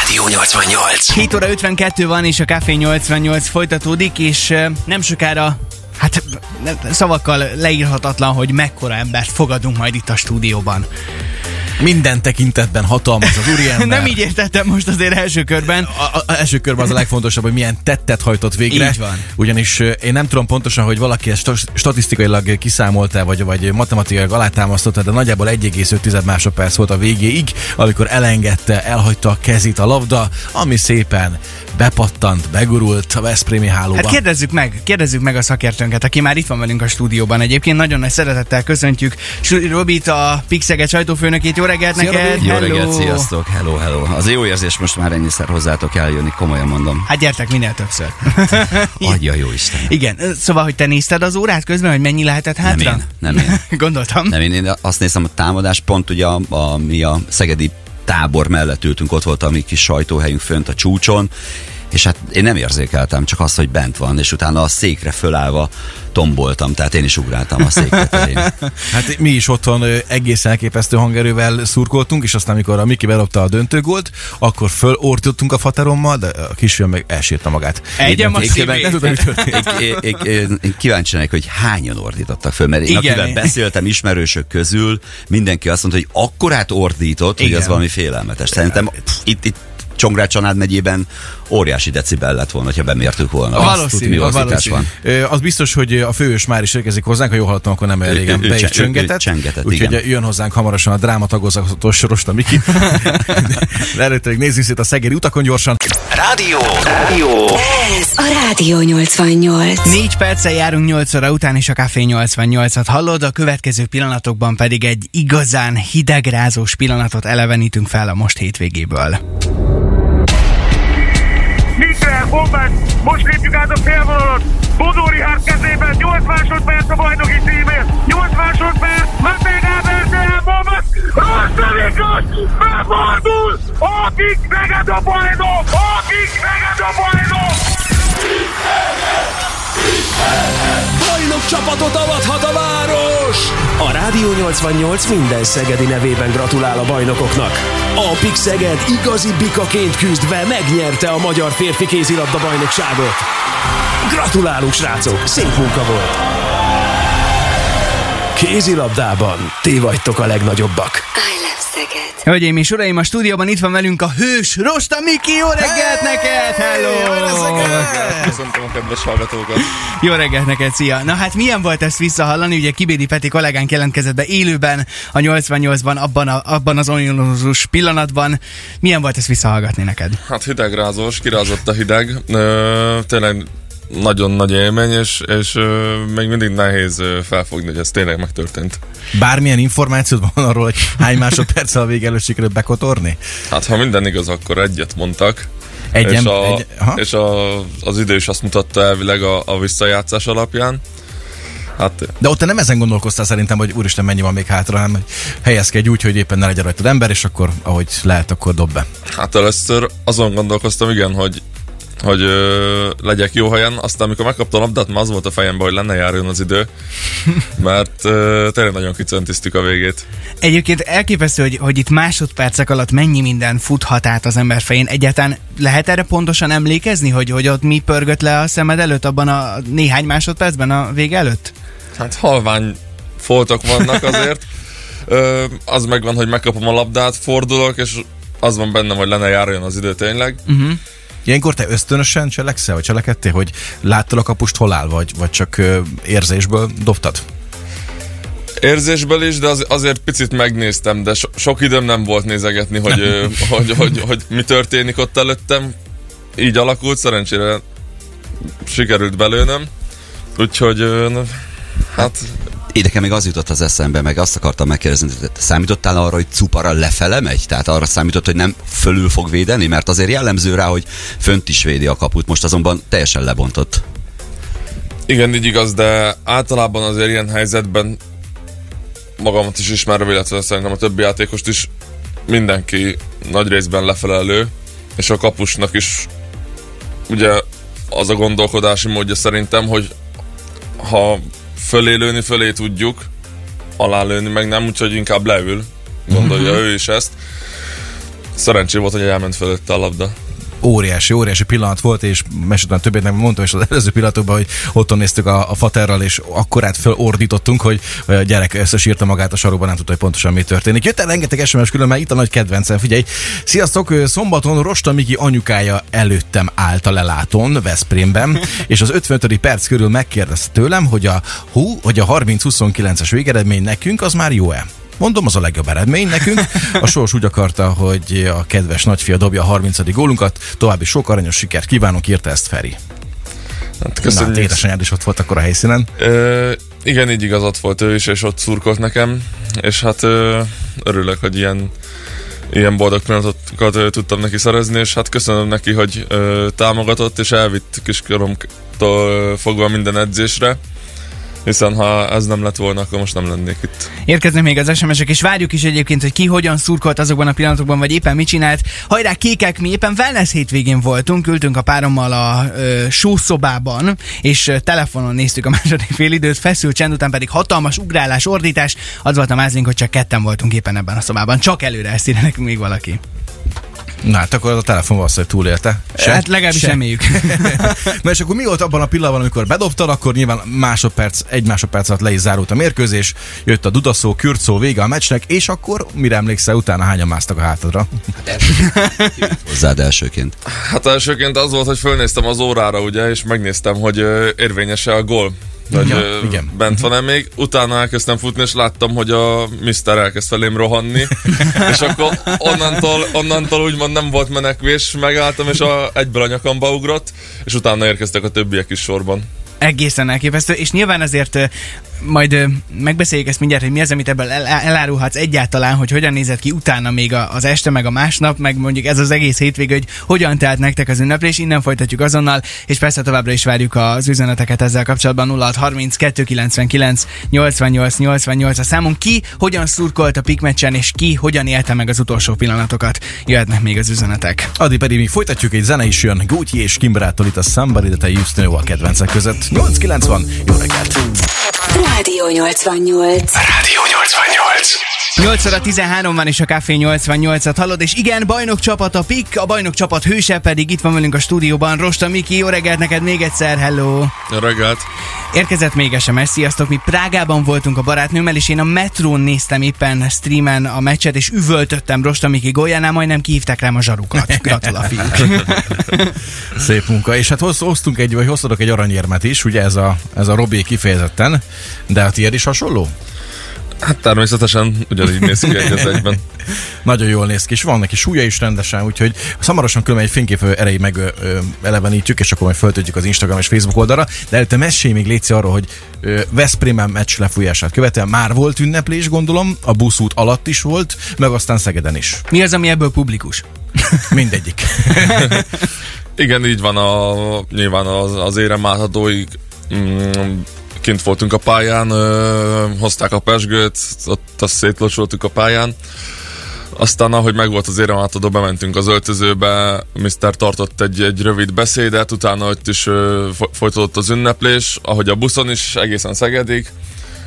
Rádió 88. 7 óra 52 van, és a Café 88 folytatódik, és nem sokára Hát szavakkal leírhatatlan, hogy mekkora embert fogadunk majd itt a stúdióban. Minden tekintetben hatalmas az úriember. Nem így értettem most azért első körben. A, a, a első körben az a legfontosabb, hogy milyen tettet hajtott végre. Így van. Ugyanis én nem tudom pontosan, hogy valaki ezt sta- statisztikailag kiszámolta, vagy, vagy matematikailag alátámasztotta, de nagyjából 1,5 másodperc volt a végéig, amikor elengedte, elhagyta a kezét a labda, ami szépen bepattant, begurult a Veszprémi hálóba. Hát kérdezzük meg, kérdezzük meg a szakértőnket, aki már itt van velünk a stúdióban. Egyébként nagyon nagy szeretettel köszöntjük Robit, a Pixeget sajtófőnökét. Jó reggelt Szia, neked! Robi! Jó Hello! reggelt, sziasztok, hello, hello. Az jó érzés most már ennyiszer hozzátok eljönni, komolyan mondom. Hát gyertek minél többször. Adja jó Isten. Igen, szóval, hogy te nézted az órát közben, hogy mennyi lehetett Nem hátra? én, nem én. Gondoltam. Nem én, én azt nézem, a támadás pont ugye a, a, mi a szegedi tábor mellett ültünk, ott volt a mi kis sajtóhelyünk fönt a csúcson, és hát én nem érzékeltem, csak azt, hogy bent van, és utána a székre fölállva tomboltam, tehát én is ugráltam a szék tetején. Hát mi is otthon ö, egészen elképesztő hangerővel szurkoltunk, és aztán, amikor a Miki berobta a döntőgólt, akkor fölordítottunk a faterommal, de a kisfiam meg elsírta magát. Egyem a Én- kíváncsi lennék, hogy hányan ordítottak föl, mert én Igen. akivel beszéltem ismerősök közül, mindenki azt mondta, hogy akkorát ordított, hogy Igen. az valami félelmetes. Szerintem pff, itt, itt Csongrád Csanád megyében óriási decibel lett volna, ha bemértük volna. Az Azt valószínű, tudni, mi az ordítás valószínű. van. Ö, Az biztos, hogy a főős már is érkezik hozzánk, ha jól hallottam, akkor nem régen be is csöngetett. Úgyhogy jön hozzánk hamarosan a drámatagozatos Rosta Miki. Előtte még nézzük szét a szegedi utakon gyorsan. Rádió. Rádió. Ez a Rádió 88. Négy perccel járunk 8 óra után, és a Café 88-at hallod, a következő pillanatokban pedig egy igazán hidegrázós pillanatot elevenítünk fel a most hétvégéből. Mikre, bombás, most lépjük át a félvonalat. Bodó Rihárd kezében 8 másodperc a bajnoki címért. 8 másodperc, Matej Gábor tőle bombas. Rossz Miklós, befordul. Akik meged a bajnok, akik meged a bajnok. Bajnok csapatot avathat a! A Rádió 88 minden szegedi nevében gratulál a bajnokoknak. A Pix Szeged igazi bikaként küzdve megnyerte a magyar férfi kézilabda bajnokságot. Gratulálunk, srácok! Szép munka volt! Kézilabdában ti vagytok a legnagyobbak. I Szeged. Hölgyeim és uraim, a stúdióban itt van velünk a hős Rosta Miki, jó reggelt neked! Hello! Köszöntöm a kedves hallgatókat. Jó reggelt neked, szia! Na hát milyen volt ezt visszahallani? Ugye Kibédi Peti kollégánk jelentkezett be élőben a 88-ban, abban, a, abban az ominózus pillanatban. Milyen volt ezt visszahallgatni neked? Hát hidegrázós, kirázott a hideg. Ö, tényleg nagyon nagy élmény, és, és még mindig nehéz felfogni, hogy ez tényleg megtörtént. Bármilyen információd van arról, hogy hány másodperccel a vége előtt sikerült bekotorni? Hát ha minden igaz, akkor egyet mondtak. Egyem, és a, egy, és a, az idő is azt mutatta elvileg a, a visszajátszás alapján. Hát De ott te nem ezen gondolkoztál szerintem, hogy úristen mennyi van még hátra, hanem hogy helyezkedj úgy, hogy éppen ne legyen rajtad ember, és akkor ahogy lehet, akkor dob be. Hát először azon gondolkoztam, igen, hogy hogy ö, legyek jó helyen, aztán amikor megkaptam a labdát, már az volt a fejemben, hogy lenne járjon az idő, mert ö, tényleg nagyon kicöntisztük a végét. Egyébként elképesztő, hogy, hogy itt másodpercek alatt mennyi minden futhat át az ember fején. Egyáltalán lehet erre pontosan emlékezni, hogy, hogy ott mi pörgött le a szemed előtt abban a néhány másodpercben a vége előtt? Hát halvány foltok vannak azért. Ö, az megvan, hogy megkapom a labdát, fordulok, és az van bennem, hogy lenne járjon az idő tényleg. Uh-huh. Ilyenkor te ösztönösen cselekszel, vagy cselekedtél, hogy láttad a kapust hol áll, vagy, vagy csak érzésből dobtad? Érzésből is, de az, azért picit megnéztem, de so, sok időm nem volt nézegetni, hogy, ö, hogy, hogy, hogy mi történik ott előttem. Így alakult, szerencsére sikerült belőnöm. Úgyhogy hát Én nekem még az jutott az eszembe, meg azt akartam megkérdezni, hogy számítottál arra, hogy Cupara lefele megy? Tehát arra számított, hogy nem fölül fog védeni? Mert azért jellemző rá, hogy fönt is védi a kaput, most azonban teljesen lebontott. Igen, így igaz, de általában azért ilyen helyzetben magamat is ismerve, illetve szerintem a többi játékost is mindenki nagy részben lefelelő, és a kapusnak is ugye az a gondolkodási módja szerintem, hogy ha fölé lőni, fölé tudjuk, alá lőni meg nem, úgyhogy inkább leül, gondolja uh-huh. ő is ezt. szerencsé volt, hogy elment fölötte a labda. Óriási, óriási pillanat volt, és meséltem többet, nem mondtam is az előző pillanatokban, hogy otthon néztük a, a faterral, és akkorát felordítottunk, hogy a gyerek összesírta magát a sarokban, nem tudta, hogy pontosan mi történik. Jött el rengeteg SMS külön, mert itt a nagy kedvencem, figyelj. Sziasztok, szombaton Rosta Miki anyukája előttem állt a lelátón, Veszprémben, és az 55. perc körül megkérdezte tőlem, hogy a, hú, hogy a 30-29-es végeredmény nekünk az már jó-e? Mondom, az a legjobb eredmény nekünk. A sors úgy akarta, hogy a kedves nagyfia dobja a 30. gólunkat. További sok aranyos sikert kívánunk, írta ezt Feri. Hát Na, köszönjük. hát édesanyád is ott volt akkor a helyszínen. Ö, igen, így igaz, ott volt ő is, és ott szurkolt nekem, és hát ö, örülök, hogy ilyen, ilyen boldog pillanatokat ö, tudtam neki szerezni, és hát köszönöm neki, hogy ö, támogatott, és elvitt kiskoromtól fogva minden edzésre, hiszen ha ez nem lett volna, akkor most nem lennék itt. Érkeznek még az SMS-ek, és várjuk is egyébként, hogy ki hogyan szurkolt azokban a pillanatokban, vagy éppen mit csinált. Hajrá, kékek, mi éppen wellness hétvégén voltunk, ültünk a párommal a ö, sószobában, és telefonon néztük a második félidőt, feszült csend után pedig hatalmas ugrálás, ordítás. Az volt a mázlink, hogy csak ketten voltunk éppen ebben a szobában. Csak előre ezt még valaki. Na hát akkor az a telefon valószínűleg túlélte. hát legalábbis reméljük. Na és akkor mi volt abban a pillanatban, amikor bedobtad, akkor nyilván másodperc, egy másodperc alatt le is zárult a mérkőzés, jött a dudaszó, kürtszó, vége a meccsnek, és akkor mire emlékszel, utána hányan másztak a hátadra? Hozzád elsőként. Hát elsőként az volt, hogy fölnéztem az órára, ugye, és megnéztem, hogy érvényes-e a gól. Hogy Ja, ö, igen. bent van-e még. Utána elkezdtem futni, és láttam, hogy a Mister elkezd felém rohanni. és akkor onnantól, onnantól úgymond nem volt menekvés, megálltam, és a, egyből a nyakamba ugrott, és utána érkeztek a többiek is sorban. Egészen elképesztő, és nyilván azért ö, majd megbeszéljük ezt mindjárt, hogy mi az, amit ebből el, elárulhatsz egyáltalán, hogy hogyan nézett ki utána még az este, meg a másnap, meg mondjuk ez az egész hétvége, hogy hogyan telt nektek az ünneplés, innen folytatjuk azonnal, és persze továbbra is várjuk az üzeneteket ezzel kapcsolatban 0630 299 88 88 a számunk. Ki hogyan szurkolt a pikmeccsen, és ki hogyan élte meg az utolsó pillanatokat. Jöhetnek még az üzenetek. Addig pedig még folytatjuk, egy zene is jön Gucci és Kimberától itt a Somebody That I Used To Know a kedvencek között. 890, jó reggelt! Rádió 88. Rádió 88. 8 óra 13 van és a Café 88-at hallod, és igen, bajnok csapat a PIK, a bajnok csapat hőse pedig itt van velünk a stúdióban. Rosta Miki, jó reggelt neked még egyszer, hello! Jó reggelt! Érkezett még SMS, sziasztok, mi Prágában voltunk a barátnőmmel, és én a metrón néztem éppen streamen a meccset, és üvöltöttem Rosta Miki góljánál, majdnem kihívták rám a zsarukat. Gratula, fiúk. Szép munka. És hát hoz, hoztunk egy, vagy hoztatok egy aranyérmet is, ugye ez a, ez a Robi kifejezetten, de a tiéd is hasonló? Hát természetesen ugyanígy néz ki egy az egyben. Nagyon jól néz ki, és van neki súlya is rendesen, úgyhogy hamarosan különben egy fénykép ö, erejéig meg ö, ö, elevenítjük, és akkor majd föltöltjük az Instagram és Facebook oldalra. De előtte mesélj még Léci arról, hogy ö, Veszprémben meccs lefújását követően már volt ünneplés, gondolom, a buszút alatt is volt, meg aztán Szegeden is. Mi az, ami ebből publikus? Mindegyik. Igen, így van, a, nyilván az, az érem áthatóig mm, kint voltunk a pályán, ö, hozták a pesgőt, ott azt szétlocsoltuk a pályán. Aztán, ahogy megvolt az érem átadó, bementünk az öltözőbe, Mr. tartott egy, egy rövid beszédet, utána ott is ö, fo- folytatódott az ünneplés, ahogy a buszon is, egészen Szegedig.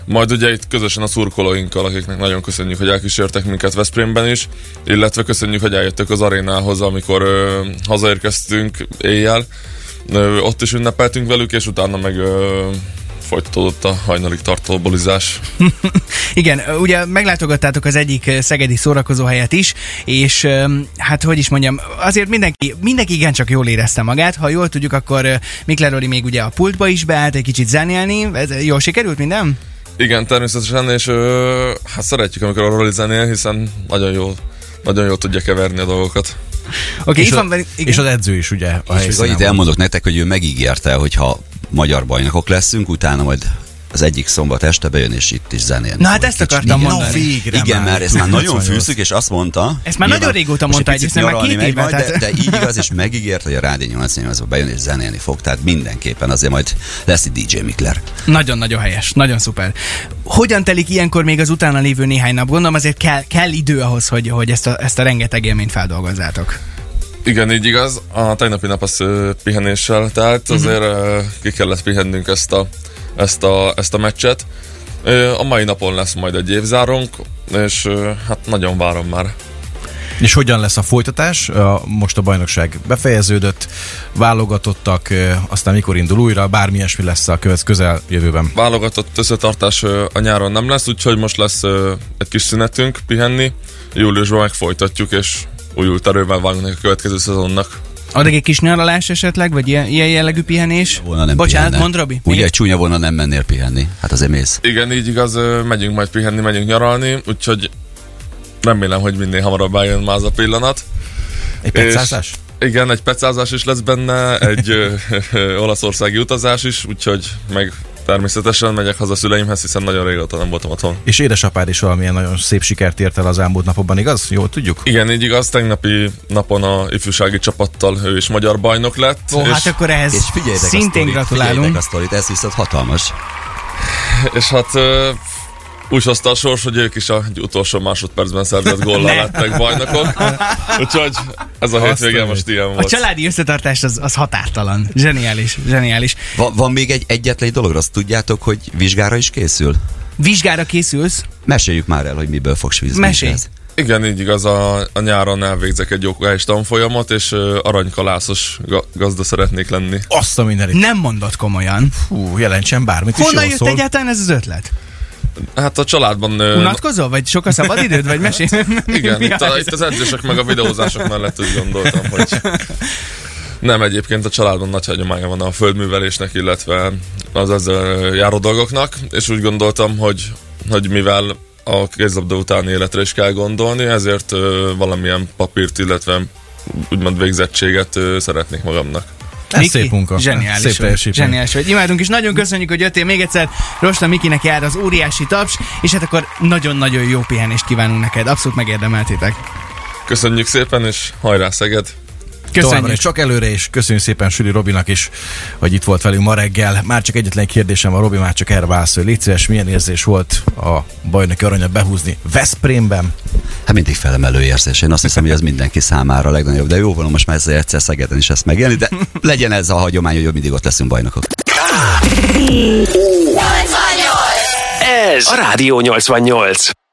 Majd ugye itt közösen a szurkolóinkkal, akiknek nagyon köszönjük, hogy elkísértek minket Veszprémben is, illetve köszönjük, hogy eljöttek az arénához, amikor ö, hazaérkeztünk éjjel. Ö, ott is ünnepeltünk velük, és utána meg ö, folytatódott a hajnalig tartó bolizás. Igen, ugye meglátogattátok az egyik ö, szegedi szórakozóhelyet is, és hát hogy is mondjam, azért mindenki, mindenki igencsak jól érezte magát. Ha jól tudjuk, akkor ö, Mikler Roli még ugye a pultba is beállt egy kicsit zenélni. Ez jól sikerült minden? Igen, természetesen, és ö, hát szeretjük, amikor a Roli zenél, hiszen nagyon jól, nagyon jól tudja keverni a dolgokat. Oké, okay, és, itt van igen. és az edző is ugye a És még annyit elmondok nektek, hogy ő megígérte, hogy ha magyar bajnokok leszünk, utána majd az egyik szombat este bejön, és itt is zenélni. Na hát ezt kicsit. akartam Igen. mondani. Na végre Igen, már. mert ezt már nagyon 88. fűszük, és azt mondta... Ezt már nagyon régóta mondta egy egyébként, már két éve, tehát- De, de így igaz, és megígért, hogy a Rádió 88-ba bejön és zenélni fog, tehát mindenképpen azért majd lesz egy DJ Mikler. Nagyon-nagyon helyes, nagyon szuper. Hogyan telik ilyenkor még az utána lévő néhány nap? Gondolom azért kell, kell idő ahhoz, hogy, hogy ezt, a, ezt a rengeteg élményt feldolgozzátok. Igen, így igaz. A tegnapi nap az pihenéssel telt, azért ö, ki kellett pihennünk ezt a, ezt a, ezt a meccset. A mai napon lesz majd egy évzárónk, és hát nagyon várom már. És hogyan lesz a folytatás? Most a bajnokság befejeződött, válogatottak, aztán mikor indul újra, bármi ilyesmi lesz a követ közel jövőben. Válogatott összetartás a nyáron nem lesz, úgyhogy most lesz egy kis szünetünk pihenni. Júliusban meg folytatjuk, és újult erővel vágunk a következő szezonnak. Addig egy kis nyaralás esetleg, vagy ilyen, ilyen jellegű pihenés? Volna nem Bocsánat, pihenne. mond Robi? Ugye csúnya volna nem mennél pihenni. Hát azért mész. Igen, így igaz, ö, megyünk majd pihenni, megyünk nyaralni, úgyhogy remélem, hogy minél hamarabb eljön már az a pillanat. Egy petszázás? Igen, egy pecázás is lesz benne, egy ö, ö, olaszországi utazás is, úgyhogy meg természetesen megyek haza szüleimhez, hiszen nagyon régóta nem voltam otthon. És édesapád is valamilyen nagyon szép sikert ért el az elmúlt napokban, igaz? Jól tudjuk? Igen, így igaz, tegnapi napon a ifjúsági csapattal ő is magyar bajnok lett. Ó, és, hát akkor ehhez És figyeljetek a szintén sztorit, gratulálunk. A sztorit, ez viszont hatalmas. és hát úgy hozta a sors, hogy ők is a utolsó másodpercben szerzett góllal lettek bajnokok. Úgyhogy ez a Azt hétvége a most ilyen A volt. családi összetartás az, az határtalan. Zseniális, zseniális. Va- van még egy egyetlen egy dolog, azt tudjátok, hogy vizsgára is készül? Vizsgára készülsz? Meséljük már el, hogy miből fogsz vizsgázni. Mesélj. Igen, így igaz, a, a nyáron elvégzek egy jogális tanfolyamot, és ö, aranykalászos ga- gazda szeretnék lenni. Azt a mindenit. Nem mondod komolyan. Hú, jelentsen bármit is Honnan jól jött szól. egyáltalán ez az ötlet? Hát a családban... ö, Unatkozol? Vagy sok a szabadidőd? Vagy mesélj? Igen, itt, a, itt az edzések meg a videózások mellett úgy gondoltam, hogy nem egyébként a családban nagy hagyománya van a földművelésnek, illetve az ezzel járó dolgoknak, és úgy gondoltam, hogy, hogy mivel a kézlabda utáni életre is kell gondolni, ezért ö, valamilyen papírt, illetve úgymond végzettséget ö, szeretnék magamnak. Ez Miki, szép munka. Zseniális Szép teljesítmény. Zseniális vagy. Imádunk, és nagyon köszönjük, hogy jöttél még egyszer. Rosta Mikinek jár az óriási taps, és hát akkor nagyon-nagyon jó pihenést kívánunk neked. Abszolút megérdemeltétek. Köszönjük szépen, és hajrá Szeged! Köszönjük. is csak előre, és köszönjük szépen Süli Robinak is, hogy itt volt velünk ma reggel. Már csak egyetlen kérdésem van, Robi már csak erre válaszol. Légy szíves, milyen érzés volt a bajnoki aranyat behúzni Veszprémben? Hát mindig felemelő érzés. Én azt hiszem, hogy ez mindenki számára a legnagyobb. De jó van, most már ezzel egyszer Szegeden is ezt megélni, de legyen ez a hagyomány, hogy mindig ott leszünk bajnokok. Ez a Rádió 88.